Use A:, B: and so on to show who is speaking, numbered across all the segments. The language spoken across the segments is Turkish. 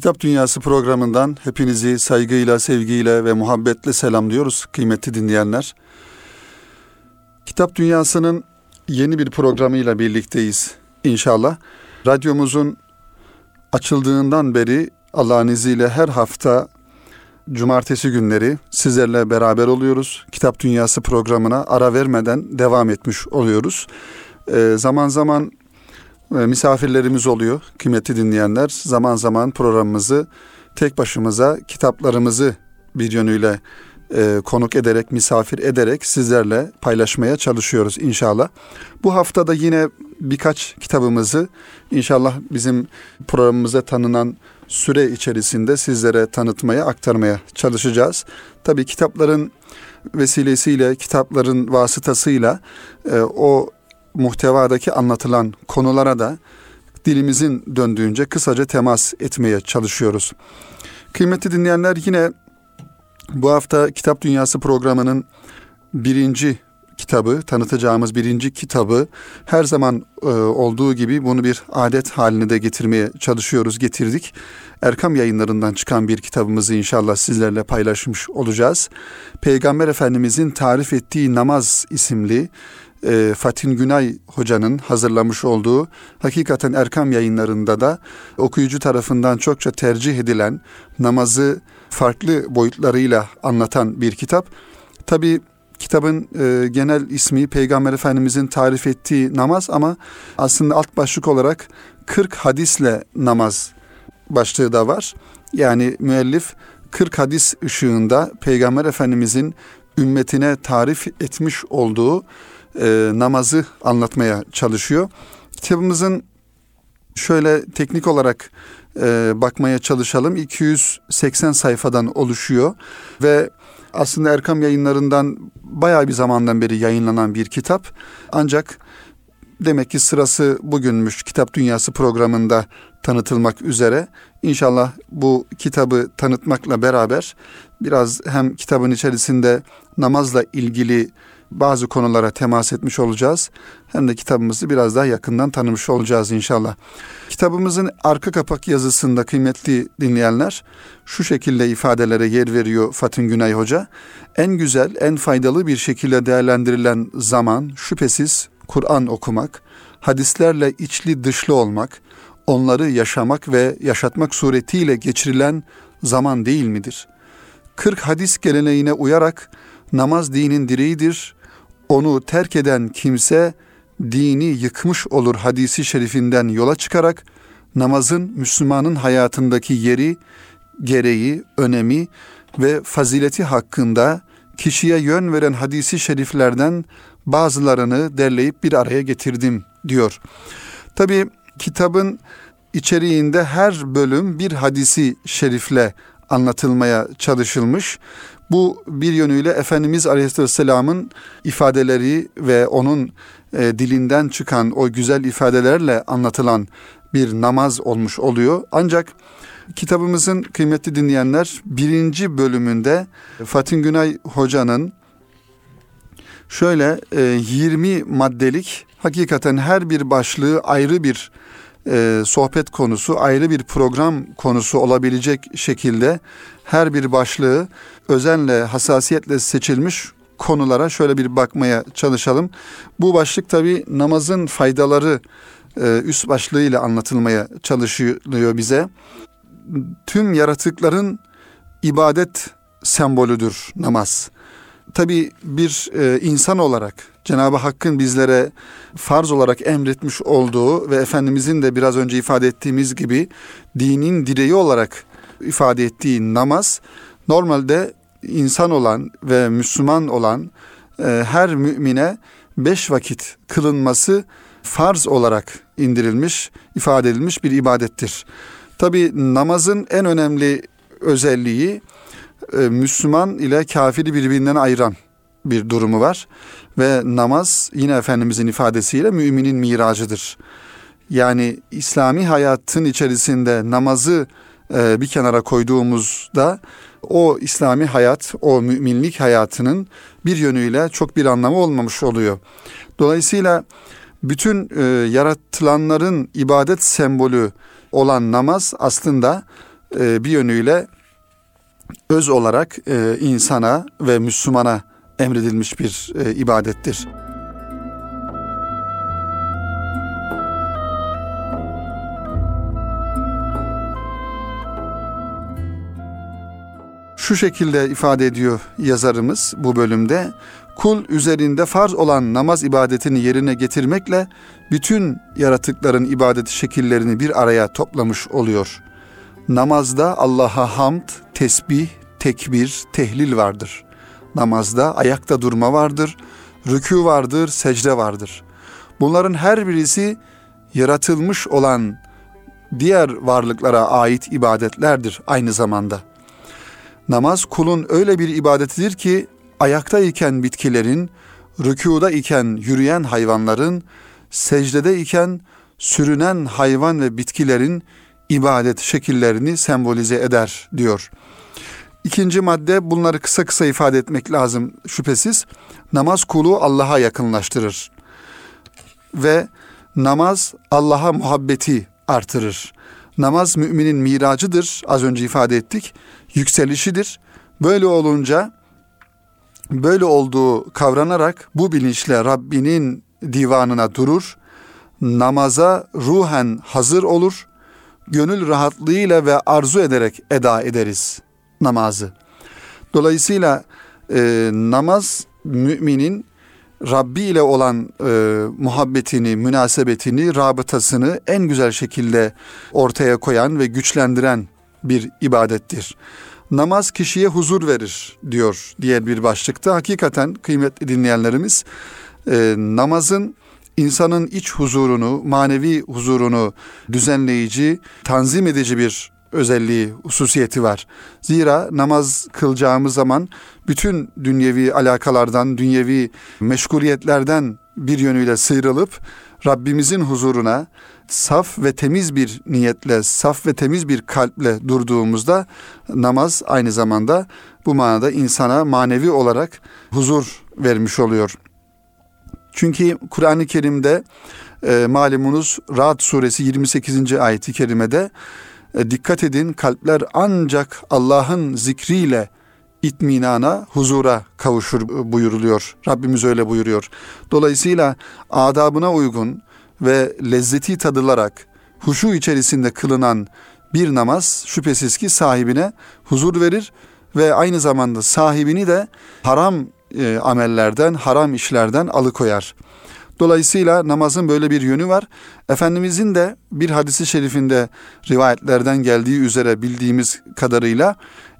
A: Kitap Dünyası programından hepinizi saygıyla, sevgiyle ve muhabbetle selamlıyoruz kıymetli dinleyenler. Kitap Dünyası'nın yeni bir programıyla birlikteyiz inşallah. Radyomuzun açıldığından beri Allah'ın izniyle her hafta cumartesi günleri sizlerle beraber oluyoruz. Kitap Dünyası programına ara vermeden devam etmiş oluyoruz. Ee, zaman zaman misafirlerimiz oluyor kıymetli dinleyenler. Zaman zaman programımızı tek başımıza kitaplarımızı bir yönüyle e, konuk ederek, misafir ederek sizlerle paylaşmaya çalışıyoruz inşallah. Bu haftada yine birkaç kitabımızı inşallah bizim programımıza tanınan süre içerisinde sizlere tanıtmaya, aktarmaya çalışacağız. Tabii kitapların vesilesiyle, kitapların vasıtasıyla e, o muhtevadaki anlatılan konulara da dilimizin döndüğünce kısaca temas etmeye çalışıyoruz. Kıymetli dinleyenler yine bu hafta Kitap Dünyası programının birinci kitabı, tanıtacağımız birinci kitabı her zaman e, olduğu gibi bunu bir adet haline de getirmeye çalışıyoruz, getirdik. Erkam yayınlarından çıkan bir kitabımızı inşallah sizlerle paylaşmış olacağız. Peygamber Efendimizin tarif ettiği namaz isimli e, Fatin Günay hocanın hazırlamış olduğu hakikaten Erkam yayınlarında da okuyucu tarafından çokça tercih edilen namazı farklı boyutlarıyla anlatan bir kitap. Tabi kitabın e, genel ismi Peygamber Efendimizin tarif ettiği namaz ama aslında alt başlık olarak 40 hadisle namaz başlığı da var. Yani müellif 40 hadis ışığında Peygamber Efendimizin ümmetine tarif etmiş olduğu e, namazı anlatmaya çalışıyor. Kitabımızın şöyle teknik olarak e, bakmaya çalışalım. 280 sayfadan oluşuyor ve aslında Erkam yayınlarından bayağı bir zamandan beri yayınlanan bir kitap. Ancak demek ki sırası bugünmüş Kitap Dünyası programında tanıtılmak üzere. İnşallah bu kitabı tanıtmakla beraber biraz hem kitabın içerisinde namazla ilgili bazı konulara temas etmiş olacağız. Hem de kitabımızı biraz daha yakından tanımış olacağız inşallah. Kitabımızın arka kapak yazısında kıymetli dinleyenler şu şekilde ifadelere yer veriyor Fatın Günay Hoca. En güzel, en faydalı bir şekilde değerlendirilen zaman şüphesiz Kur'an okumak, hadislerle içli dışlı olmak, onları yaşamak ve yaşatmak suretiyle geçirilen zaman değil midir? 40 hadis geleneğine uyarak namaz dinin direğidir, onu terk eden kimse dini yıkmış olur hadisi şerifinden yola çıkarak namazın Müslümanın hayatındaki yeri, gereği, önemi ve fazileti hakkında kişiye yön veren hadisi şeriflerden bazılarını derleyip bir araya getirdim diyor. Tabi kitabın içeriğinde her bölüm bir hadisi şerifle anlatılmaya çalışılmış. Bu bir yönüyle Efendimiz Aleyhisselam'ın ifadeleri ve onun e, dilinden çıkan o güzel ifadelerle anlatılan bir namaz olmuş oluyor. Ancak kitabımızın kıymetli dinleyenler birinci bölümünde Fatih Günay Hoca'nın şöyle e, 20 maddelik hakikaten her bir başlığı ayrı bir e, sohbet konusu, ayrı bir program konusu olabilecek şekilde her bir başlığı özenle, hassasiyetle seçilmiş konulara şöyle bir bakmaya çalışalım. Bu başlık tabi namazın faydaları e, üst başlığıyla anlatılmaya çalışılıyor bize. Tüm yaratıkların ibadet sembolüdür namaz. Tabi bir e, insan olarak Cenab-ı Hakk'ın bizlere farz olarak emretmiş olduğu ve Efendimizin de biraz önce ifade ettiğimiz gibi dinin direği olarak ifade ettiği namaz normalde insan olan ve Müslüman olan e, her mümine beş vakit kılınması farz olarak indirilmiş, ifade edilmiş bir ibadettir. Tabi namazın en önemli özelliği e, Müslüman ile kafiri birbirinden ayıran bir durumu var. Ve namaz yine Efendimizin ifadesiyle müminin miracıdır. Yani İslami hayatın içerisinde namazı e, bir kenara koyduğumuzda o İslami hayat, o müminlik hayatının bir yönüyle çok bir anlamı olmamış oluyor. Dolayısıyla bütün e, yaratılanların ibadet sembolü olan namaz aslında e, bir yönüyle öz olarak insana ve Müslümana emredilmiş bir e, ibadettir. Şu şekilde ifade ediyor yazarımız bu bölümde. Kul üzerinde farz olan namaz ibadetini yerine getirmekle bütün yaratıkların ibadeti şekillerini bir araya toplamış oluyor. Namazda Allah'a hamd, tesbih, tekbir, tehlil vardır. Namazda ayakta durma vardır, rükû vardır, secde vardır. Bunların her birisi yaratılmış olan diğer varlıklara ait ibadetlerdir aynı zamanda. Namaz kulun öyle bir ibadetidir ki ayakta iken bitkilerin, rükuda iken yürüyen hayvanların, secdede iken sürünen hayvan ve bitkilerin ibadet şekillerini sembolize eder diyor. İkinci madde bunları kısa kısa ifade etmek lazım şüphesiz. Namaz kulu Allah'a yakınlaştırır. Ve namaz Allah'a muhabbeti artırır. Namaz müminin miracıdır. Az önce ifade ettik. Yükselişidir. Böyle olunca böyle olduğu kavranarak bu bilinçle Rabbinin divanına durur. Namaza ruhen hazır olur. Gönül rahatlığıyla ve arzu ederek eda ederiz namazı. Dolayısıyla e, namaz müminin Rabbi ile olan e, muhabbetini, münasebetini, rabıtasını en güzel şekilde ortaya koyan ve güçlendiren bir ibadettir. Namaz kişiye huzur verir diyor diğer bir başlıkta. Hakikaten kıymetli dinleyenlerimiz e, namazın insanın iç huzurunu, manevi huzurunu düzenleyici, tanzim edici bir özelliği, hususiyeti var. Zira namaz kılacağımız zaman bütün dünyevi alakalardan, dünyevi meşguliyetlerden bir yönüyle sıyrılıp Rabbimizin huzuruna saf ve temiz bir niyetle, saf ve temiz bir kalple durduğumuzda namaz aynı zamanda bu manada insana manevi olarak huzur vermiş oluyor. Çünkü Kur'an-ı Kerim'de e, malumunuz Ra'd suresi 28. ayeti kerimede dikkat edin kalpler ancak Allah'ın zikriyle itminana, huzura kavuşur buyuruluyor. Rabbimiz öyle buyuruyor. Dolayısıyla adabına uygun ve lezzeti tadılarak huşu içerisinde kılınan bir namaz şüphesiz ki sahibine huzur verir ve aynı zamanda sahibini de haram e, amellerden, haram işlerden alıkoyar. Dolayısıyla namazın böyle bir yönü var. Efendimizin de bir hadisi şerifinde rivayetlerden geldiği üzere bildiğimiz kadarıyla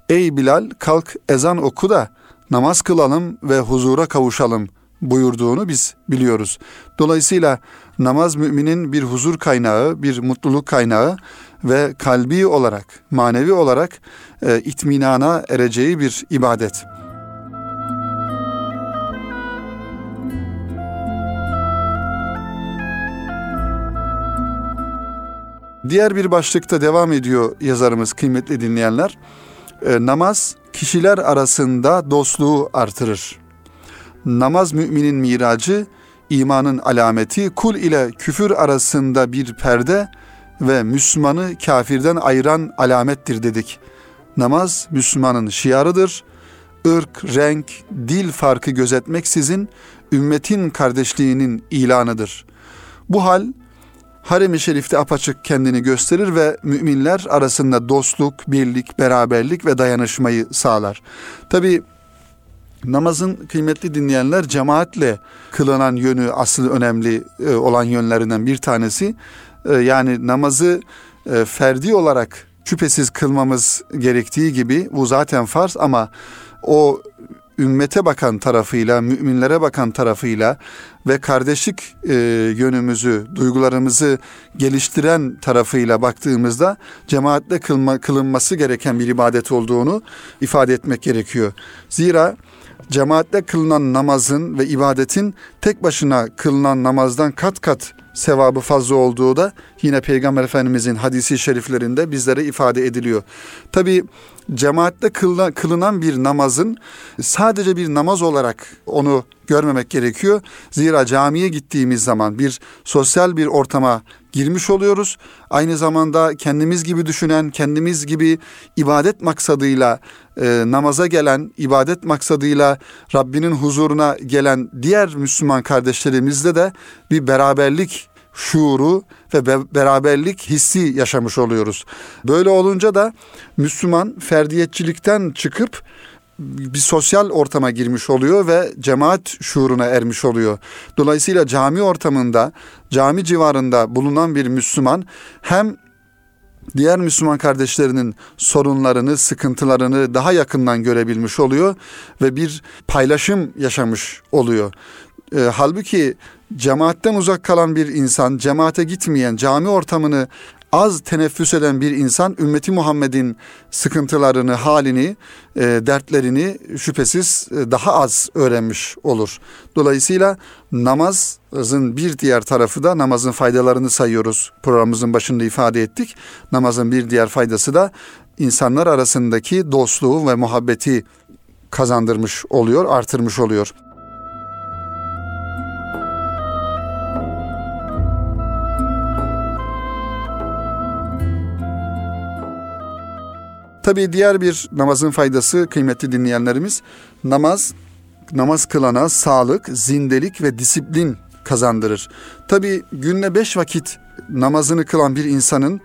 A: Ey Bilal kalk ezan oku da namaz kılalım ve huzura kavuşalım buyurduğunu biz biliyoruz. Dolayısıyla namaz müminin bir huzur kaynağı, bir mutluluk kaynağı ve kalbi olarak, manevi olarak e, itminana ereceği bir ibadet. Diğer bir başlıkta devam ediyor yazarımız kıymetli dinleyenler. E, namaz kişiler arasında dostluğu artırır. Namaz müminin miracı, imanın alameti, kul ile küfür arasında bir perde ve Müslümanı kafirden ayıran alamettir dedik. Namaz Müslümanın şiarıdır. Irk, renk, dil farkı gözetmeksizin ümmetin kardeşliğinin ilanıdır. Bu hal harem-i şerifte apaçık kendini gösterir ve müminler arasında dostluk, birlik, beraberlik ve dayanışmayı sağlar. Tabi namazın kıymetli dinleyenler cemaatle kılınan yönü asıl önemli e, olan yönlerinden bir tanesi. E, yani namazı e, ferdi olarak şüphesiz kılmamız gerektiği gibi bu zaten farz ama o ümmete bakan tarafıyla, müminlere bakan tarafıyla ve kardeşlik e, yönümüzü, duygularımızı geliştiren tarafıyla baktığımızda cemaatle kılma, kılınması gereken bir ibadet olduğunu ifade etmek gerekiyor. Zira cemaatle kılınan namazın ve ibadetin tek başına kılınan namazdan kat kat sevabı fazla olduğu da yine Peygamber Efendimizin hadisi şeriflerinde bizlere ifade ediliyor. Tabi cemaatte kılınan bir namazın sadece bir namaz olarak onu görmemek gerekiyor. Zira camiye gittiğimiz zaman bir sosyal bir ortama girmiş oluyoruz. Aynı zamanda kendimiz gibi düşünen, kendimiz gibi ibadet maksadıyla e, namaza gelen, ibadet maksadıyla Rabbinin huzuruna gelen diğer Müslüman kardeşlerimizle de bir beraberlik şuuru ve be- beraberlik hissi yaşamış oluyoruz. Böyle olunca da Müslüman ferdiyetçilikten çıkıp bir sosyal ortama girmiş oluyor ve cemaat şuuruna ermiş oluyor. Dolayısıyla cami ortamında, cami civarında bulunan bir Müslüman hem diğer Müslüman kardeşlerinin sorunlarını, sıkıntılarını daha yakından görebilmiş oluyor ve bir paylaşım yaşamış oluyor. E, halbuki cemaatten uzak kalan bir insan, cemaate gitmeyen, cami ortamını az teneffüs eden bir insan ümmeti Muhammed'in sıkıntılarını, halini, e, dertlerini şüphesiz e, daha az öğrenmiş olur. Dolayısıyla namazın bir diğer tarafı da namazın faydalarını sayıyoruz. Programımızın başında ifade ettik. Namazın bir diğer faydası da insanlar arasındaki dostluğu ve muhabbeti kazandırmış oluyor, artırmış oluyor. Tabii diğer bir namazın faydası kıymetli dinleyenlerimiz namaz namaz kılana sağlık, zindelik ve disiplin kazandırır. Tabii günde beş vakit namazını kılan bir insanın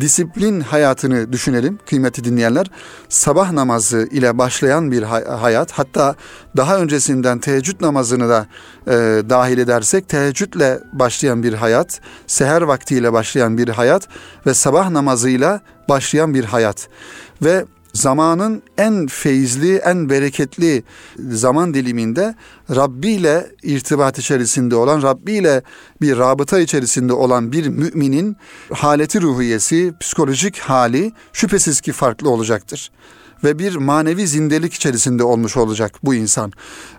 A: disiplin hayatını düşünelim kıymetli dinleyenler. Sabah namazı ile başlayan bir hayat hatta daha öncesinden teheccüd namazını da e, dahil edersek teheccüdle başlayan bir hayat, seher vaktiyle başlayan bir hayat ve sabah namazıyla başlayan bir hayat ve zamanın en feyizli, en bereketli zaman diliminde Rabbi ile irtibat içerisinde olan, Rabbi ile bir rabıta içerisinde olan bir müminin haleti ruhiyesi, psikolojik hali şüphesiz ki farklı olacaktır. Ve bir manevi zindelik içerisinde olmuş olacak bu insan.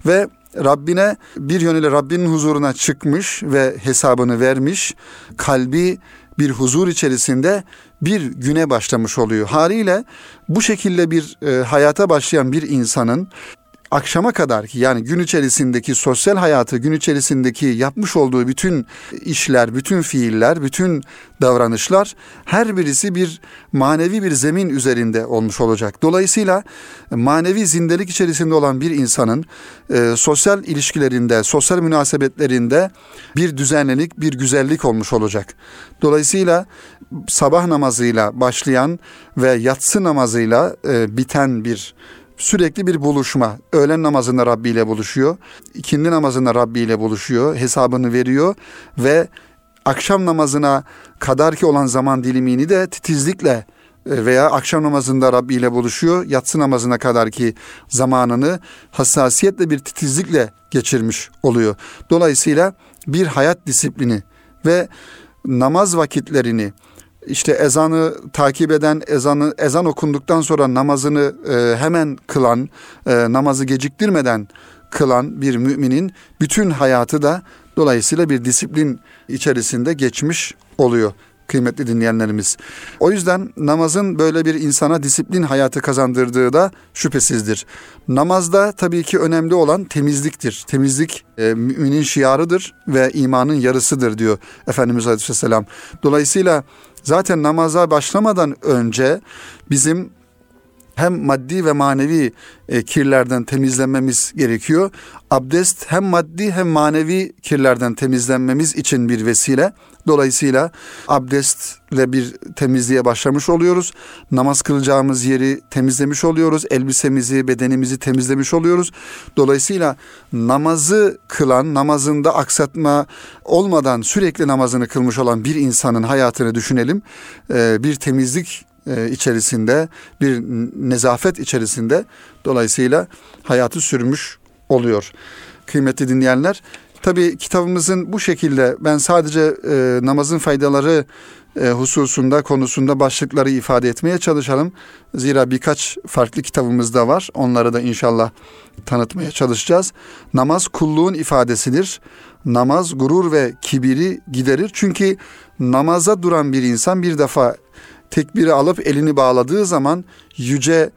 A: Ve Rabbine bir yönüyle Rabbinin huzuruna çıkmış ve hesabını vermiş, kalbi bir huzur içerisinde bir güne başlamış oluyor. Haliyle bu şekilde bir e, hayata başlayan bir insanın akşama kadar ki yani gün içerisindeki sosyal hayatı, gün içerisindeki yapmış olduğu bütün işler, bütün fiiller, bütün davranışlar her birisi bir manevi bir zemin üzerinde olmuş olacak. Dolayısıyla manevi zindelik içerisinde olan bir insanın e, sosyal ilişkilerinde, sosyal münasebetlerinde bir düzenlilik, bir güzellik olmuş olacak. Dolayısıyla sabah namazıyla başlayan ve yatsı namazıyla e, biten bir sürekli bir buluşma. Öğlen namazında Rabbi ile buluşuyor. ikindi namazında Rabbi ile buluşuyor. Hesabını veriyor ve akşam namazına kadar ki olan zaman dilimini de titizlikle e, veya akşam namazında Rabbi ile buluşuyor. Yatsı namazına kadar ki zamanını hassasiyetle bir titizlikle geçirmiş oluyor. Dolayısıyla bir hayat disiplini ve namaz vakitlerini işte ezanı takip eden, ezanı ezan okunduktan sonra namazını e, hemen kılan, e, namazı geciktirmeden kılan bir müminin bütün hayatı da dolayısıyla bir disiplin içerisinde geçmiş oluyor kıymetli dinleyenlerimiz. O yüzden namazın böyle bir insana disiplin hayatı kazandırdığı da şüphesizdir. Namazda tabii ki önemli olan temizliktir. Temizlik e, müminin şiarıdır ve imanın yarısıdır diyor Efendimiz Aleyhisselam. Dolayısıyla zaten namaza başlamadan önce bizim hem maddi ve manevi e, kirlerden temizlenmemiz gerekiyor. Abdest hem maddi hem manevi kirlerden temizlenmemiz için bir vesile. Dolayısıyla abdestle bir temizliğe başlamış oluyoruz. Namaz kılacağımız yeri temizlemiş oluyoruz. Elbisemizi, bedenimizi temizlemiş oluyoruz. Dolayısıyla namazı kılan, namazında aksatma olmadan sürekli namazını kılmış olan bir insanın hayatını düşünelim. Ee, bir temizlik e, içerisinde, bir nezafet içerisinde dolayısıyla hayatı sürmüş oluyor. Kıymetli dinleyenler, tabi kitabımızın bu şekilde ben sadece e, namazın faydaları e, hususunda, konusunda başlıkları ifade etmeye çalışalım. Zira birkaç farklı kitabımız da var. Onları da inşallah tanıtmaya çalışacağız. Namaz kulluğun ifadesidir. Namaz gurur ve kibiri giderir. Çünkü namaza duran bir insan bir defa tekbiri alıp elini bağladığı zaman yüce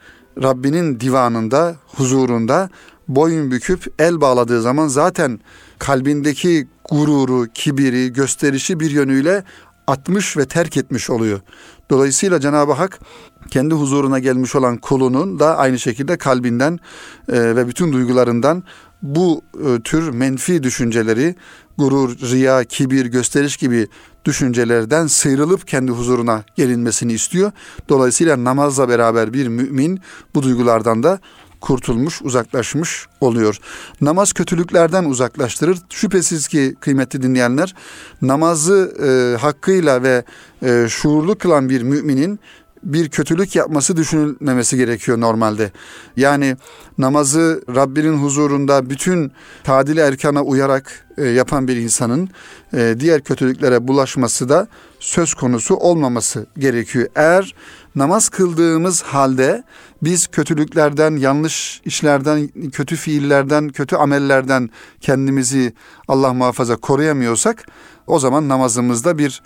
A: Rabbinin divanında, huzurunda boyun büküp el bağladığı zaman zaten kalbindeki gururu, kibiri, gösterişi bir yönüyle atmış ve terk etmiş oluyor. Dolayısıyla Cenab-ı Hak kendi huzuruna gelmiş olan kulunun da aynı şekilde kalbinden e, ve bütün duygularından bu e, tür menfi düşünceleri, gurur, riya, kibir, gösteriş gibi düşüncelerden sıyrılıp kendi huzuruna gelinmesini istiyor. Dolayısıyla namazla beraber bir mümin bu duygulardan da kurtulmuş, uzaklaşmış oluyor. Namaz kötülüklerden uzaklaştırır. Şüphesiz ki kıymetli dinleyenler namazı e, hakkıyla ve e, şuurlu kılan bir müminin bir kötülük yapması düşünülmemesi gerekiyor normalde. Yani namazı Rabbinin huzurunda bütün tadili erkana uyarak e, yapan bir insanın e, diğer kötülüklere bulaşması da söz konusu olmaması gerekiyor. Eğer namaz kıldığımız halde biz kötülüklerden, yanlış işlerden, kötü fiillerden, kötü amellerden kendimizi Allah muhafaza koruyamıyorsak o zaman namazımızda bir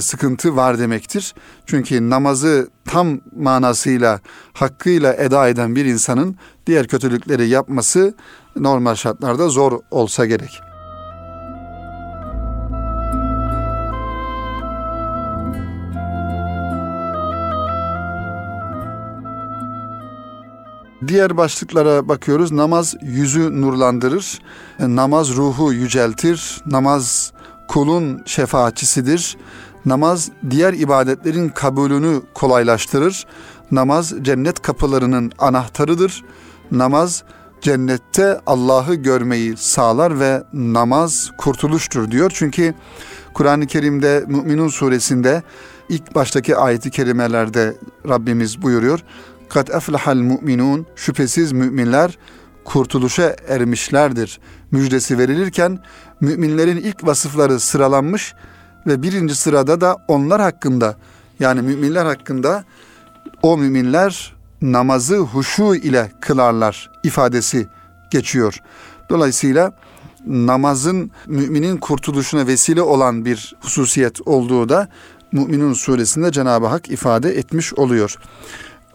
A: sıkıntı var demektir. Çünkü namazı tam manasıyla, hakkıyla eda eden bir insanın diğer kötülükleri yapması normal şartlarda zor olsa gerek. Diğer başlıklara bakıyoruz. Namaz yüzü nurlandırır. E, namaz ruhu yüceltir. Namaz kulun şefaatçisidir. Namaz diğer ibadetlerin kabulünü kolaylaştırır. Namaz cennet kapılarının anahtarıdır. Namaz cennette Allah'ı görmeyi sağlar ve namaz kurtuluştur diyor. Çünkü Kur'an-ı Kerim'de Müminun suresinde ilk baştaki ayeti kerimelerde Rabbimiz buyuruyor. Kat eflahal mu'minun şüphesiz müminler kurtuluşa ermişlerdir. Müjdesi verilirken müminlerin ilk vasıfları sıralanmış ve birinci sırada da onlar hakkında yani müminler hakkında o müminler namazı huşu ile kılarlar ifadesi geçiyor. Dolayısıyla namazın müminin kurtuluşuna vesile olan bir hususiyet olduğu da Müminun suresinde Cenab-ı Hak ifade etmiş oluyor.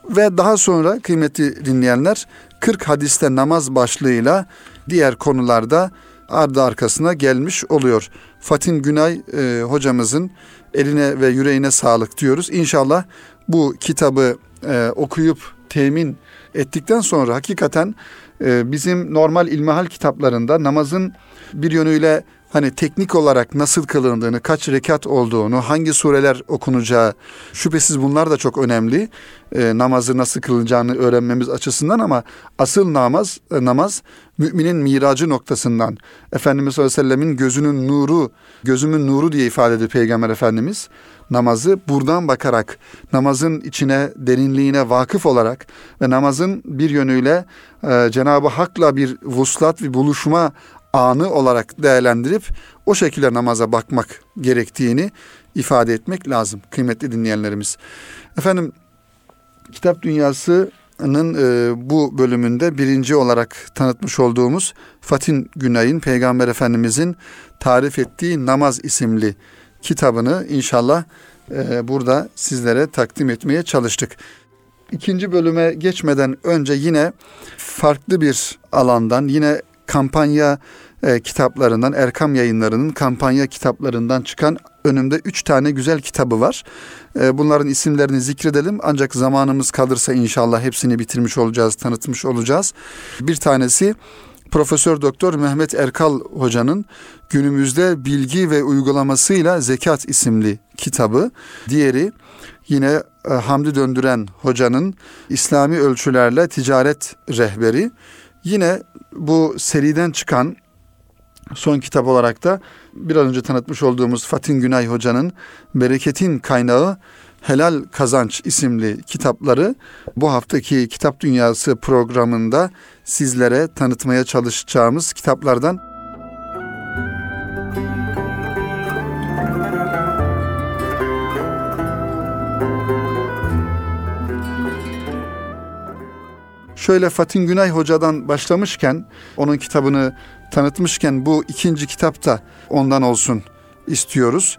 A: Ve daha sonra kıymetli dinleyenler 40 hadiste namaz başlığıyla diğer konularda ardı arkasına gelmiş oluyor. Fatin Günay e, hocamızın eline ve yüreğine sağlık diyoruz. İnşallah bu kitabı e, okuyup temin ettikten sonra hakikaten e, bizim normal ilmihal kitaplarında namazın bir yönüyle hani teknik olarak nasıl kılındığını, kaç rekat olduğunu, hangi sureler okunacağı şüphesiz bunlar da çok önemli. E, namazı nasıl kılınacağını öğrenmemiz açısından ama asıl namaz e, namaz müminin miracı noktasından Efendimiz sallallahu aleyhi ve sellemin gözünün nuru, gözümün nuru diye ifade ediyor Peygamber Efendimiz namazı buradan bakarak namazın içine derinliğine vakıf olarak ve namazın bir yönüyle e, Cenab-ı Hak'la bir vuslat bir buluşma anı olarak değerlendirip o şekilde namaza bakmak gerektiğini ifade etmek lazım kıymetli dinleyenlerimiz. Efendim kitap dünyasının e, bu bölümünde birinci olarak tanıtmış olduğumuz Fatin Günay'ın Peygamber Efendimizin tarif ettiği namaz isimli kitabını inşallah e, burada sizlere takdim etmeye çalıştık. İkinci bölüme geçmeden önce yine farklı bir alandan yine kampanya e, kitaplarından, Erkam yayınlarının kampanya kitaplarından çıkan önümde üç tane güzel kitabı var. E, bunların isimlerini zikredelim ancak zamanımız kalırsa inşallah hepsini bitirmiş olacağız, tanıtmış olacağız. Bir tanesi Profesör Doktor Mehmet Erkal hocanın günümüzde bilgi ve uygulamasıyla zekat isimli kitabı. Diğeri yine e, Hamdi Döndüren hocanın İslami ölçülerle ticaret rehberi. Yine bu seriden çıkan son kitap olarak da biraz önce tanıtmış olduğumuz Fatin Günay Hoca'nın Bereketin Kaynağı Helal Kazanç isimli kitapları bu haftaki Kitap Dünyası programında sizlere tanıtmaya çalışacağımız kitaplardan Şöyle Fatin Günay Hoca'dan başlamışken, onun kitabını tanıtmışken bu ikinci kitap da ondan olsun istiyoruz.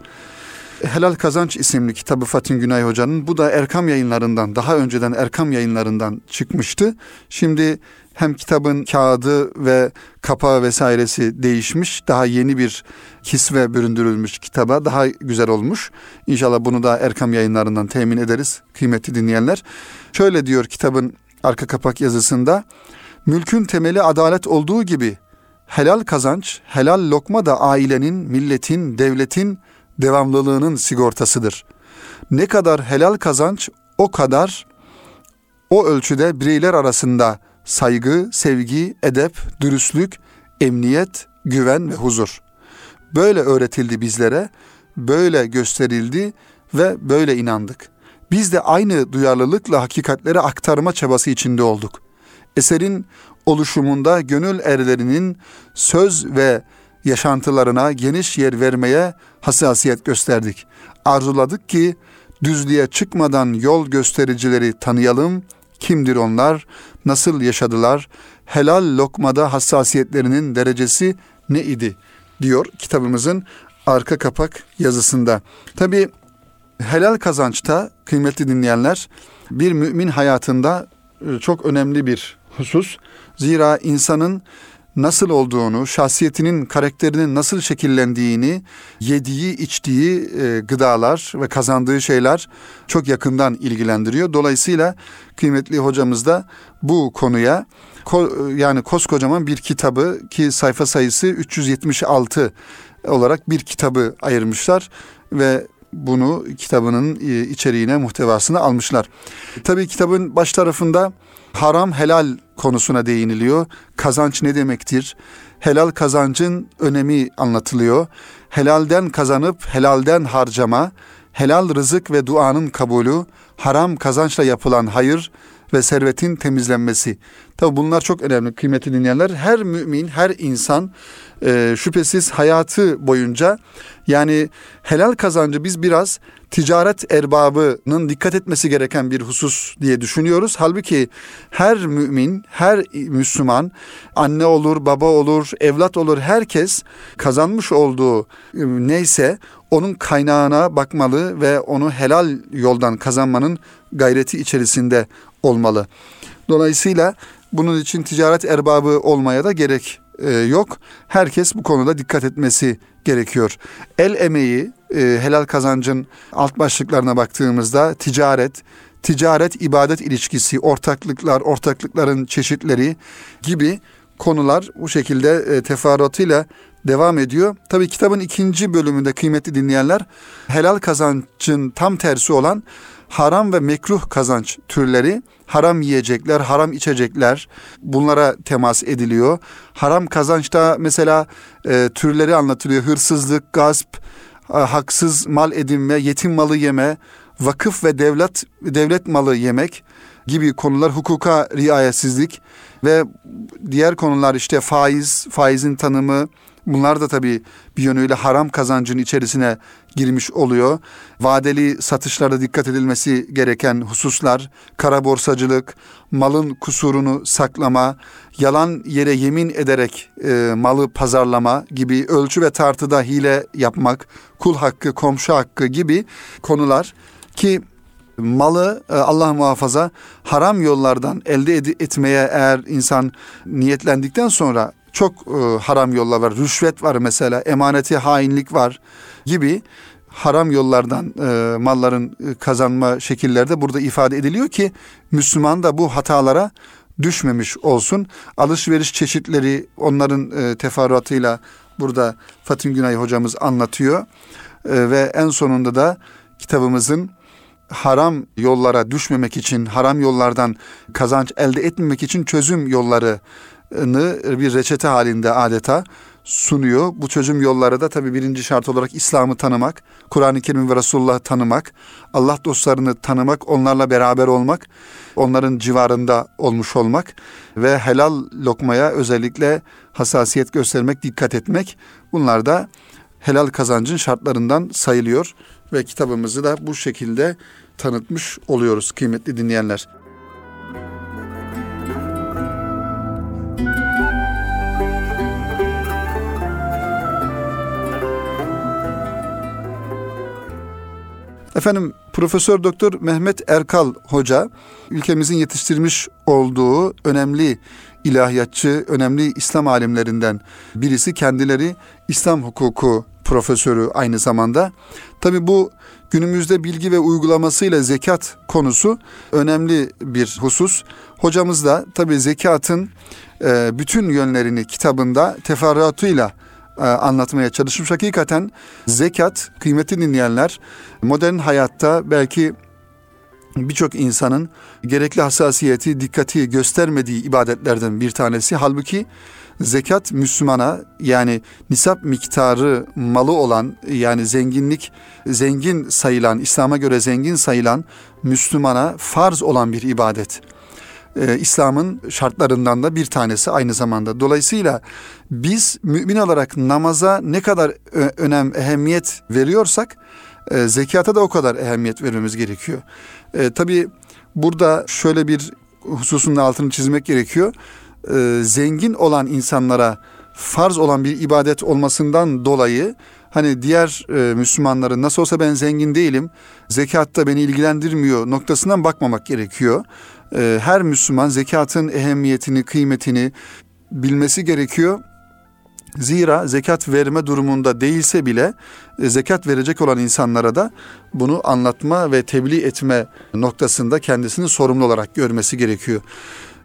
A: Helal Kazanç isimli kitabı Fatih Günay Hoca'nın. Bu da Erkam yayınlarından, daha önceden Erkam yayınlarından çıkmıştı. Şimdi hem kitabın kağıdı ve kapağı vesairesi değişmiş. Daha yeni bir kisve büründürülmüş kitaba. Daha güzel olmuş. İnşallah bunu da Erkam yayınlarından temin ederiz kıymetli dinleyenler. Şöyle diyor kitabın arka kapak yazısında. Mülkün temeli adalet olduğu gibi helal kazanç, helal lokma da ailenin, milletin, devletin devamlılığının sigortasıdır. Ne kadar helal kazanç o kadar o ölçüde bireyler arasında saygı, sevgi, edep, dürüstlük, emniyet, güven ve huzur. Böyle öğretildi bizlere, böyle gösterildi ve böyle inandık. Biz de aynı duyarlılıkla hakikatleri aktarma çabası içinde olduk. Eserin oluşumunda gönül erlerinin söz ve yaşantılarına geniş yer vermeye hassasiyet gösterdik. Arzuladık ki düzlüğe çıkmadan yol göstericileri tanıyalım. Kimdir onlar? Nasıl yaşadılar? Helal lokmada hassasiyetlerinin derecesi ne idi? diyor kitabımızın arka kapak yazısında. Tabi helal kazançta kıymetli dinleyenler bir mümin hayatında e, çok önemli bir husus. Zira insanın nasıl olduğunu, şahsiyetinin, karakterinin nasıl şekillendiğini, yediği, içtiği e, gıdalar ve kazandığı şeyler çok yakından ilgilendiriyor. Dolayısıyla kıymetli hocamız da bu konuya ko, yani koskocaman bir kitabı ki sayfa sayısı 376 olarak bir kitabı ayırmışlar ve bunu kitabının e, içeriğine, muhtevasına almışlar. Tabii kitabın baş tarafında haram helal konusuna değiniliyor. Kazanç ne demektir? Helal kazancın önemi anlatılıyor. Helalden kazanıp helalden harcama, helal rızık ve duanın kabulü, haram kazançla yapılan hayır ve servetin temizlenmesi. Tabi bunlar çok önemli kıymetli dinleyenler. Her mümin, her insan e, şüphesiz hayatı boyunca yani helal kazancı biz biraz ticaret erbabının dikkat etmesi gereken bir husus diye düşünüyoruz. Halbuki her mümin, her Müslüman anne olur, baba olur, evlat olur herkes kazanmış olduğu e, neyse onun kaynağına bakmalı ve onu helal yoldan kazanmanın gayreti içerisinde olmalı. Dolayısıyla bunun için ticaret erbabı olmaya da gerek e, yok. Herkes bu konuda dikkat etmesi gerekiyor. El emeği, e, helal kazancın alt başlıklarına baktığımızda ticaret, ticaret ibadet ilişkisi, ortaklıklar, ortaklıkların çeşitleri gibi konular bu şekilde e, teferruatıyla devam ediyor. Tabii kitabın ikinci bölümünde kıymetli dinleyenler helal kazancın tam tersi olan haram ve mekruh kazanç türleri, haram yiyecekler, haram içecekler bunlara temas ediliyor. Haram kazançta mesela e, türleri anlatılıyor. Hırsızlık, gasp, e, haksız mal edinme, yetim malı yeme, vakıf ve devlet devlet malı yemek gibi konular hukuka riayetsizlik ve diğer konular işte faiz, faizin tanımı, Bunlar da tabii bir yönüyle haram kazancın içerisine girmiş oluyor. Vadeli satışlarda dikkat edilmesi gereken hususlar, kara borsacılık, malın kusurunu saklama, yalan yere yemin ederek e, malı pazarlama gibi ölçü ve tartıda hile yapmak, kul hakkı, komşu hakkı gibi konular ki malı e, Allah muhafaza haram yollardan elde etmeye eğer insan niyetlendikten sonra çok e, haram yollar var. Rüşvet var mesela, emaneti hainlik var gibi haram yollardan e, malların e, kazanma şekilleri de burada ifade ediliyor ki Müslüman da bu hatalara düşmemiş olsun. Alışveriş çeşitleri onların e, teferruatıyla burada Fatih Günay hocamız anlatıyor. E, ve en sonunda da kitabımızın haram yollara düşmemek için, haram yollardan kazanç elde etmemek için çözüm yolları bir reçete halinde adeta sunuyor. Bu çözüm yolları da tabii birinci şart olarak İslam'ı tanımak, Kur'an-ı Kerim ve Resulullah'ı tanımak, Allah dostlarını tanımak, onlarla beraber olmak, onların civarında olmuş olmak ve helal lokmaya özellikle hassasiyet göstermek, dikkat etmek. Bunlar da helal kazancın şartlarından sayılıyor ve kitabımızı da bu şekilde tanıtmış oluyoruz kıymetli dinleyenler. Efendim Profesör Doktor Mehmet Erkal Hoca ülkemizin yetiştirmiş olduğu önemli ilahiyatçı, önemli İslam alimlerinden birisi. Kendileri İslam hukuku profesörü aynı zamanda. Tabi bu günümüzde bilgi ve uygulamasıyla zekat konusu önemli bir husus. Hocamız da tabi zekatın e, bütün yönlerini kitabında teferruatıyla anlatmaya çalışmış. Hakikaten zekat kıymeti dinleyenler modern hayatta belki birçok insanın gerekli hassasiyeti, dikkati göstermediği ibadetlerden bir tanesi. Halbuki zekat Müslümana yani nisap miktarı malı olan yani zenginlik zengin sayılan İslam'a göre zengin sayılan Müslümana farz olan bir ibadet. Ee, İslam'ın şartlarından da bir tanesi aynı zamanda. Dolayısıyla biz mümin olarak namaza ne kadar önem, ehemmiyet veriyorsak e, zekata da o kadar ehemmiyet vermemiz gerekiyor. E, tabii burada şöyle bir hususun altını çizmek gerekiyor. E, zengin olan insanlara farz olan bir ibadet olmasından dolayı hani diğer e, Müslümanların nasıl olsa ben zengin değilim, zekatta beni ilgilendirmiyor noktasından bakmamak gerekiyor. E, her Müslüman zekatın ehemmiyetini, kıymetini bilmesi gerekiyor Zira zekat verme durumunda değilse bile e, zekat verecek olan insanlara da bunu anlatma ve tebliğ etme noktasında kendisini sorumlu olarak görmesi gerekiyor.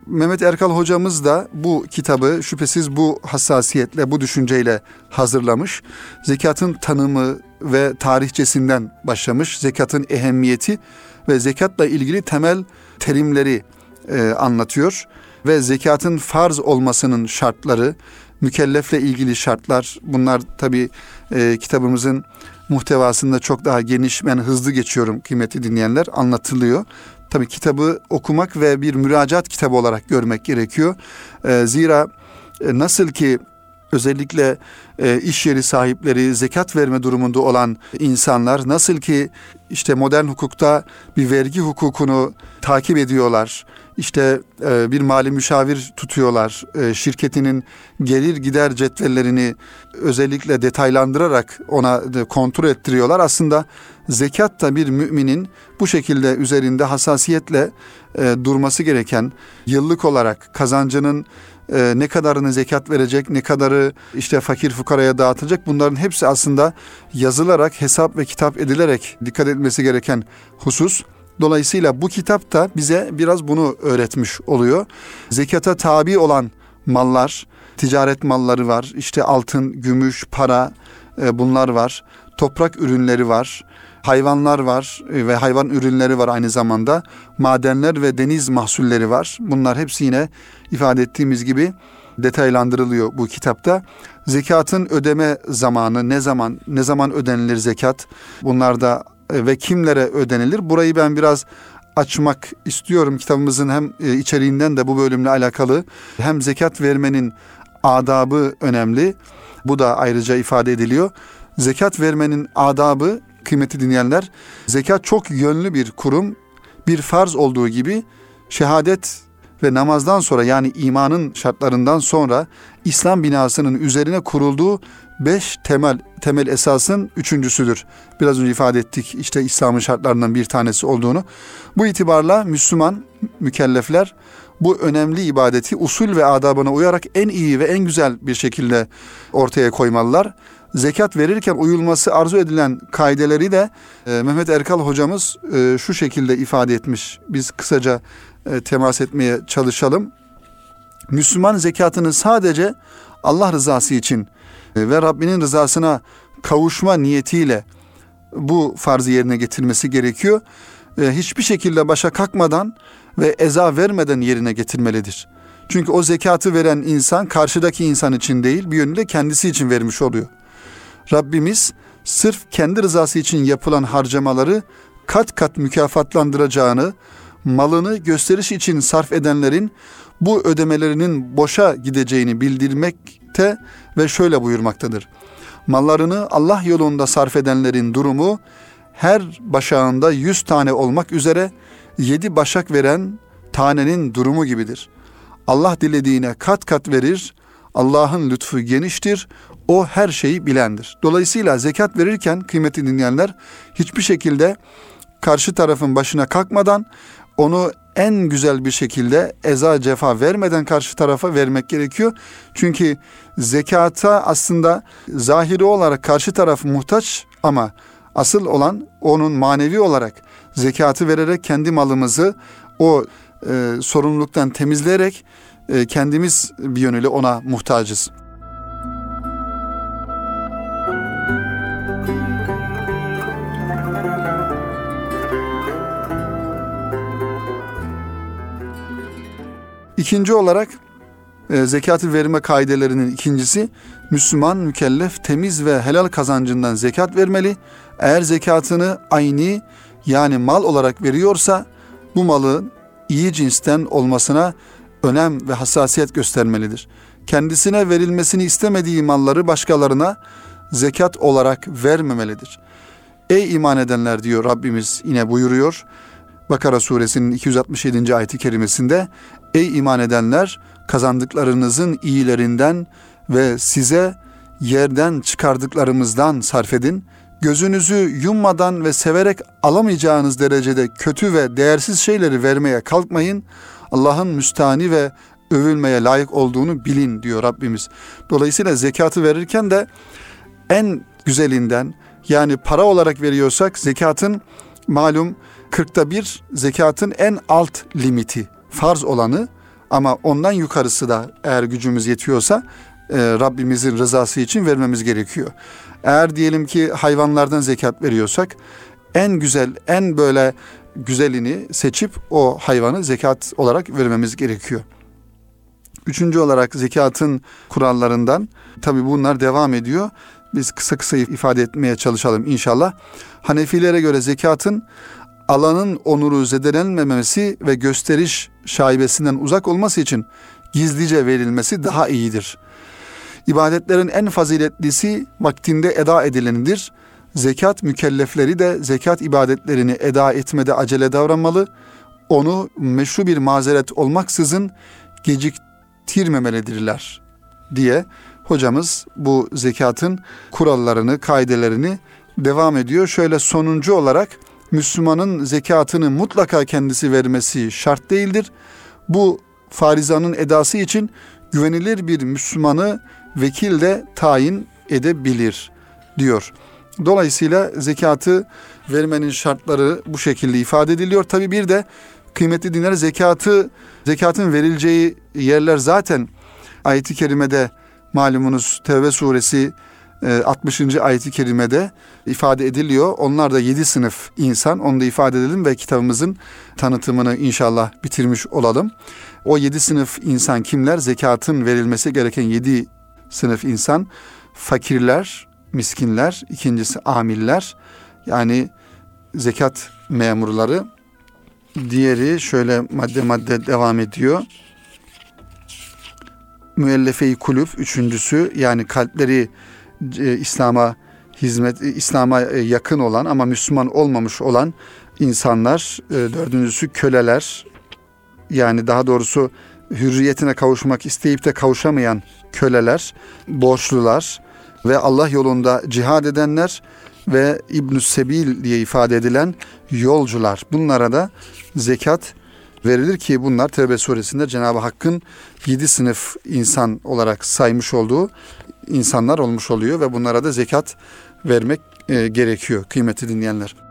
A: Mehmet Erkal hocamız da bu kitabı şüphesiz bu hassasiyetle, bu düşünceyle hazırlamış. Zekatın tanımı ve tarihçesinden başlamış. Zekatın ehemmiyeti ve zekatla ilgili temel terimleri e, anlatıyor ve zekatın farz olmasının şartları, mükellefle ilgili şartlar bunlar tabi e, kitabımızın muhtevasında çok daha geniş ben hızlı geçiyorum kıymetli dinleyenler anlatılıyor. Tabi kitabı okumak ve bir müracaat kitabı olarak görmek gerekiyor. E, zira nasıl ki özellikle iş yeri sahipleri zekat verme durumunda olan insanlar nasıl ki işte modern hukukta bir vergi hukukunu takip ediyorlar işte e, bir mali müşavir tutuyorlar. E, şirketinin gelir gider cetvellerini özellikle detaylandırarak ona kontrol ettiriyorlar. Aslında zekat da bir müminin bu şekilde üzerinde hassasiyetle e, durması gereken yıllık olarak kazancının e, ne kadarını zekat verecek, ne kadarı işte fakir fukaraya dağıtacak bunların hepsi aslında yazılarak, hesap ve kitap edilerek dikkat etmesi gereken husus. Dolayısıyla bu kitap da bize biraz bunu öğretmiş oluyor. Zekata tabi olan mallar, ticaret malları var. İşte altın, gümüş, para e, bunlar var. Toprak ürünleri var. Hayvanlar var e, ve hayvan ürünleri var aynı zamanda. Madenler ve deniz mahsulleri var. Bunlar hepsi yine ifade ettiğimiz gibi detaylandırılıyor bu kitapta. Zekatın ödeme zamanı, ne zaman ne zaman ödenilir zekat? Bunlar da e, ve kimlere ödenilir? Burayı ben biraz açmak istiyorum. Kitabımızın hem e, içeriğinden de bu bölümle alakalı hem zekat vermenin adabı önemli. Bu da ayrıca ifade ediliyor. Zekat vermenin adabı kıymeti dinleyenler zekat çok yönlü bir kurum. Bir farz olduğu gibi şehadet ve namazdan sonra yani imanın şartlarından sonra İslam binasının üzerine kurulduğu beş temel temel esasın üçüncüsüdür. Biraz önce ifade ettik işte İslam'ın şartlarından bir tanesi olduğunu. Bu itibarla Müslüman mükellefler bu önemli ibadeti usul ve adabına uyarak en iyi ve en güzel bir şekilde ortaya koymalılar. Zekat verirken uyulması arzu edilen kaideleri de e, Mehmet Erkal hocamız e, şu şekilde ifade etmiş. Biz kısaca e, temas etmeye çalışalım. Müslüman zekatını sadece Allah rızası için e, ve Rabbinin rızasına kavuşma niyetiyle bu farzı yerine getirmesi gerekiyor. E, hiçbir şekilde başa kalkmadan ve eza vermeden yerine getirmelidir. Çünkü o zekatı veren insan karşıdaki insan için değil bir yönüyle kendisi için vermiş oluyor. Rabbimiz sırf kendi rızası için yapılan harcamaları kat kat mükafatlandıracağını, malını gösteriş için sarf edenlerin bu ödemelerinin boşa gideceğini bildirmekte ve şöyle buyurmaktadır. Mallarını Allah yolunda sarf edenlerin durumu her başağında yüz tane olmak üzere yedi başak veren tanenin durumu gibidir. Allah dilediğine kat kat verir, Allah'ın lütfu geniştir. O her şeyi bilendir. Dolayısıyla zekat verirken kıymetli dinleyenler hiçbir şekilde karşı tarafın başına kalkmadan onu en güzel bir şekilde eza cefa vermeden karşı tarafa vermek gerekiyor. Çünkü zekata aslında zahiri olarak karşı taraf muhtaç ama asıl olan onun manevi olarak zekatı vererek kendi malımızı o e, sorumluluktan temizleyerek kendimiz bir yönüyle ona muhtacız. İkinci olarak e, zekatı verme kaidelerinin ikincisi Müslüman mükellef temiz ve helal kazancından zekat vermeli. Eğer zekatını ayni yani mal olarak veriyorsa bu malın iyi cinsten olmasına önem ve hassasiyet göstermelidir. Kendisine verilmesini istemediği malları başkalarına zekat olarak vermemelidir. Ey iman edenler diyor Rabbimiz yine buyuruyor. Bakara suresinin 267. ayeti kerimesinde Ey iman edenler kazandıklarınızın iyilerinden ve size yerden çıkardıklarımızdan sarf edin. Gözünüzü yummadan ve severek alamayacağınız derecede kötü ve değersiz şeyleri vermeye kalkmayın. Allah'ın müstani ve övülmeye layık olduğunu bilin diyor Rabbimiz. Dolayısıyla zekatı verirken de en güzelinden yani para olarak veriyorsak zekatın malum kırkta bir zekatın en alt limiti farz olanı ama ondan yukarısı da eğer gücümüz yetiyorsa e, Rabbimizin rızası için vermemiz gerekiyor. Eğer diyelim ki hayvanlardan zekat veriyorsak en güzel, en böyle güzelini seçip o hayvanı zekat olarak vermemiz gerekiyor. Üçüncü olarak zekatın kurallarından tabi bunlar devam ediyor. Biz kısa kısa ifade etmeye çalışalım inşallah. Hanefilere göre zekatın alanın onuru zedelenmemesi ve gösteriş şaibesinden uzak olması için gizlice verilmesi daha iyidir. İbadetlerin en faziletlisi vaktinde eda edilenidir. Zekat mükellefleri de zekat ibadetlerini eda etmede acele davranmalı. Onu meşru bir mazeret olmaksızın geciktirmemelidirler diye hocamız bu zekatın kurallarını, kaidelerini devam ediyor. Şöyle sonuncu olarak Müslümanın zekatını mutlaka kendisi vermesi şart değildir. Bu farizanın edası için güvenilir bir Müslümanı vekil de tayin edebilir diyor. Dolayısıyla zekatı vermenin şartları bu şekilde ifade ediliyor. Tabi bir de kıymetli dinler zekatı zekatın verileceği yerler zaten ayeti kerimede malumunuz Tevbe suresi 60. Ee, ayeti kerimede ifade ediliyor. Onlar da yedi sınıf insan. Onu da ifade edelim ve kitabımızın tanıtımını inşallah bitirmiş olalım. O yedi sınıf insan kimler? Zekatın verilmesi gereken yedi sınıf insan. Fakirler, miskinler, ikincisi amiller. Yani zekat memurları. Diğeri şöyle madde madde devam ediyor. Müellefe-i kulüp üçüncüsü yani kalpleri e, İslam'a hizmet, e, İslam'a e, yakın olan ama Müslüman olmamış olan insanlar, dördüncüsü köleler, yani daha doğrusu hürriyetine kavuşmak isteyip de kavuşamayan köleler, borçlular ve Allah yolunda cihad edenler ve ibn Sebil diye ifade edilen yolcular. Bunlara da zekat verilir ki bunlar Tevbe suresinde Cenab-ı Hakk'ın yedi sınıf insan olarak saymış olduğu insanlar olmuş oluyor ve bunlara da zekat vermek e, gerekiyor kıymeti dinleyenler.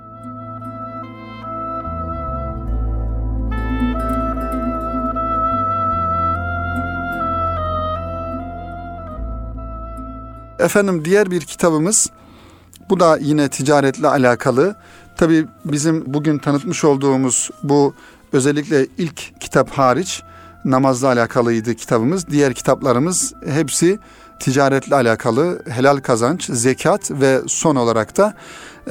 A: Efendim diğer bir kitabımız bu da yine ticaretle alakalı. Tabi bizim bugün tanıtmış olduğumuz bu özellikle ilk kitap hariç namazla alakalıydı kitabımız. Diğer kitaplarımız hepsi ticaretle alakalı helal kazanç, zekat ve son olarak da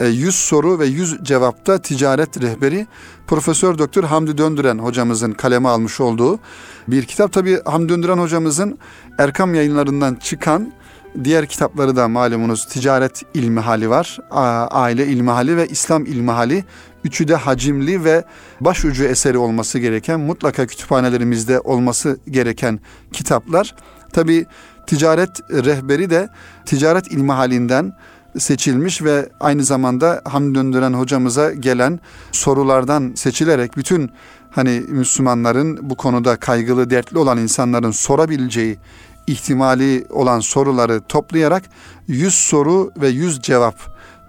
A: 100 e, soru ve 100 cevapta ticaret rehberi Profesör Doktor Hamdi Döndüren hocamızın kaleme almış olduğu bir kitap. Tabi Hamdi Döndüren hocamızın Erkam yayınlarından çıkan diğer kitapları da malumunuz ticaret ilmihali var, aile ilmihali ve İslam ilmihali. Üçü de hacimli ve başucu eseri olması gereken, mutlaka kütüphanelerimizde olması gereken kitaplar. Tabi Ticaret rehberi de ticaret ilmi halinden seçilmiş ve aynı zamanda Hamdi Döndüren hocamıza gelen sorulardan seçilerek bütün hani Müslümanların bu konuda kaygılı, dertli olan insanların sorabileceği ihtimali olan soruları toplayarak 100 soru ve 100 cevap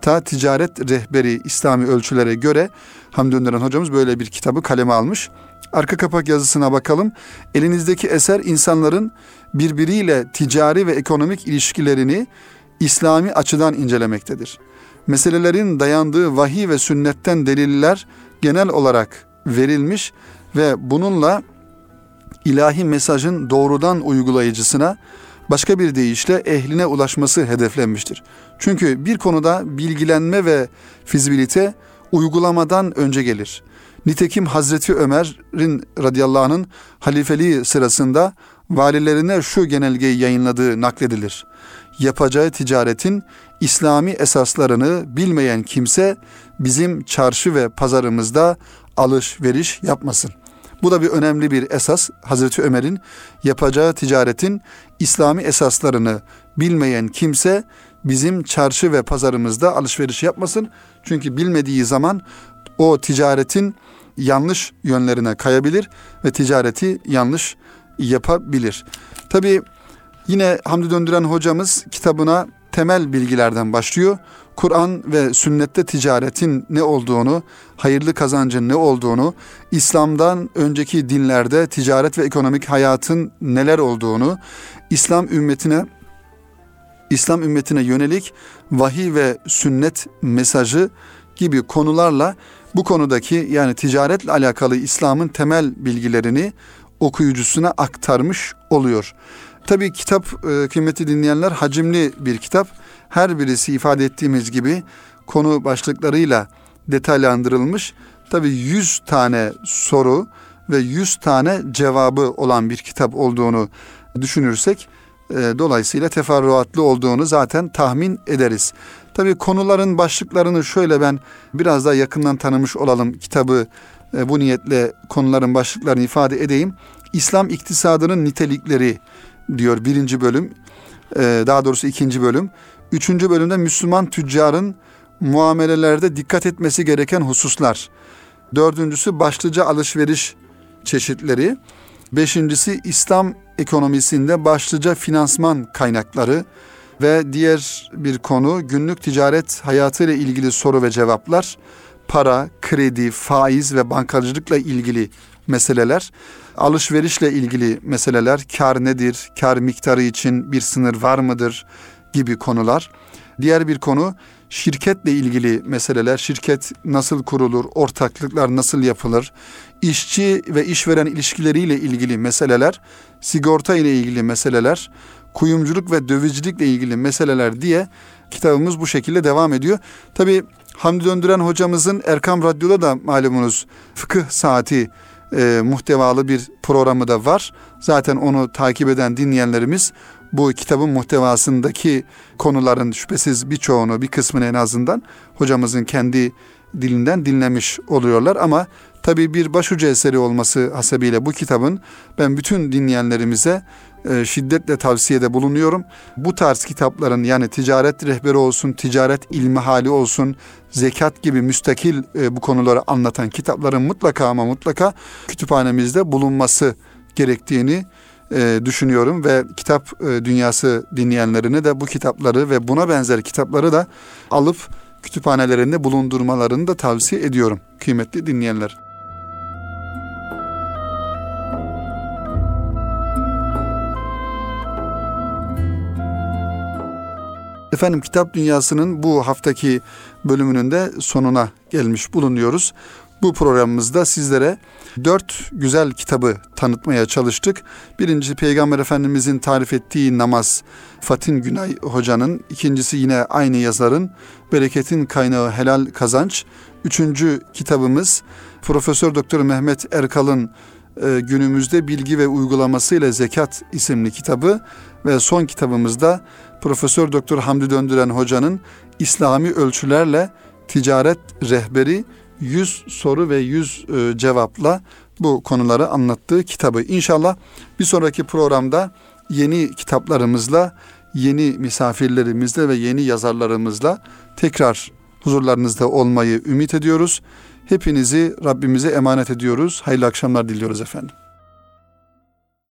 A: ta ticaret rehberi İslami ölçülere göre Hamdi Önderen hocamız böyle bir kitabı kaleme almış. Arka kapak yazısına bakalım. Elinizdeki eser insanların birbiriyle ticari ve ekonomik ilişkilerini İslami açıdan incelemektedir. Meselelerin dayandığı vahiy ve sünnetten deliller genel olarak verilmiş ve bununla ilahi mesajın doğrudan uygulayıcısına başka bir deyişle ehline ulaşması hedeflenmiştir. Çünkü bir konuda bilgilenme ve fizibilite uygulamadan önce gelir. Nitekim Hazreti Ömer'in radıyallahu anh'ın halifeliği sırasında valilerine şu genelgeyi yayınladığı nakledilir. Yapacağı ticaretin İslami esaslarını bilmeyen kimse bizim çarşı ve pazarımızda alışveriş yapmasın. Bu da bir önemli bir esas. Hazreti Ömer'in yapacağı ticaretin İslami esaslarını bilmeyen kimse bizim çarşı ve pazarımızda alışveriş yapmasın. Çünkü bilmediği zaman o ticaretin yanlış yönlerine kayabilir ve ticareti yanlış yapabilir. Tabi yine Hamdi Döndüren hocamız kitabına temel bilgilerden başlıyor. Kur'an ve sünnette ticaretin ne olduğunu, hayırlı kazancın ne olduğunu, İslam'dan önceki dinlerde ticaret ve ekonomik hayatın neler olduğunu, İslam ümmetine İslam ümmetine yönelik vahiy ve sünnet mesajı gibi konularla bu konudaki yani ticaretle alakalı İslam'ın temel bilgilerini okuyucusuna aktarmış oluyor. Tabi kitap e, kıymeti dinleyenler hacimli bir kitap. Her birisi ifade ettiğimiz gibi konu başlıklarıyla detaylandırılmış. Tabi 100 tane soru ve 100 tane cevabı olan bir kitap olduğunu düşünürsek e, dolayısıyla teferruatlı olduğunu zaten tahmin ederiz. Tabi konuların başlıklarını şöyle ben biraz daha yakından tanımış olalım kitabı e, bu niyetle konuların başlıklarını ifade edeyim. İslam iktisadının nitelikleri diyor birinci bölüm. E, daha doğrusu ikinci bölüm. Üçüncü bölümde Müslüman tüccarın muamelelerde dikkat etmesi gereken hususlar. Dördüncüsü başlıca alışveriş çeşitleri. Beşincisi İslam ekonomisinde başlıca finansman kaynakları. Ve diğer bir konu günlük ticaret hayatıyla ilgili soru ve cevaplar, para, kredi, faiz ve bankacılıkla ilgili meseleler, alışverişle ilgili meseleler, kar nedir, kar miktarı için bir sınır var mıdır gibi konular. Diğer bir konu şirketle ilgili meseleler, şirket nasıl kurulur, ortaklıklar nasıl yapılır, işçi ve işveren ilişkileriyle ilgili meseleler, sigorta ile ilgili meseleler, kuyumculuk ve dövizcilikle ilgili meseleler diye kitabımız bu şekilde devam ediyor. Tabi Hamdi Döndüren hocamızın Erkam Radyo'da da malumunuz fıkıh saati e, muhtevalı bir programı da var. Zaten onu takip eden dinleyenlerimiz bu kitabın muhtevasındaki konuların şüphesiz birçoğunu, bir kısmını en azından hocamızın kendi dilinden dinlemiş oluyorlar ama tabii bir başucu eseri olması hasebiyle bu kitabın ben bütün dinleyenlerimize e, şiddetle tavsiyede bulunuyorum. Bu tarz kitapların yani ticaret rehberi olsun, ticaret ilmi hali olsun, zekat gibi müstakil e, bu konuları anlatan kitapların mutlaka ama mutlaka kütüphanemizde bulunması gerektiğini e, düşünüyorum ve kitap dünyası dinleyenlerine de bu kitapları ve buna benzer kitapları da alıp kütüphanelerinde bulundurmalarını da tavsiye ediyorum kıymetli dinleyenler. Efendim Kitap Dünyası'nın bu haftaki bölümünün de sonuna gelmiş bulunuyoruz. Bu programımızda sizlere dört güzel kitabı tanıtmaya çalıştık. Birincisi Peygamber Efendimizin tarif ettiği namaz Fatin Günay Hoca'nın. ikincisi yine aynı yazarın Bereketin Kaynağı Helal Kazanç. Üçüncü kitabımız Profesör Doktor Mehmet Erkal'ın e, günümüzde bilgi ve uygulamasıyla zekat isimli kitabı ve son kitabımızda Profesör Doktor Hamdi Döndüren hocanın İslami ölçülerle ticaret rehberi 100 soru ve 100 e, cevapla bu konuları anlattığı kitabı. İnşallah bir sonraki programda yeni kitaplarımızla, yeni misafirlerimizle ve yeni yazarlarımızla tekrar huzurlarınızda olmayı ümit ediyoruz. Hepinizi Rabbimize emanet ediyoruz. Hayırlı akşamlar diliyoruz efendim.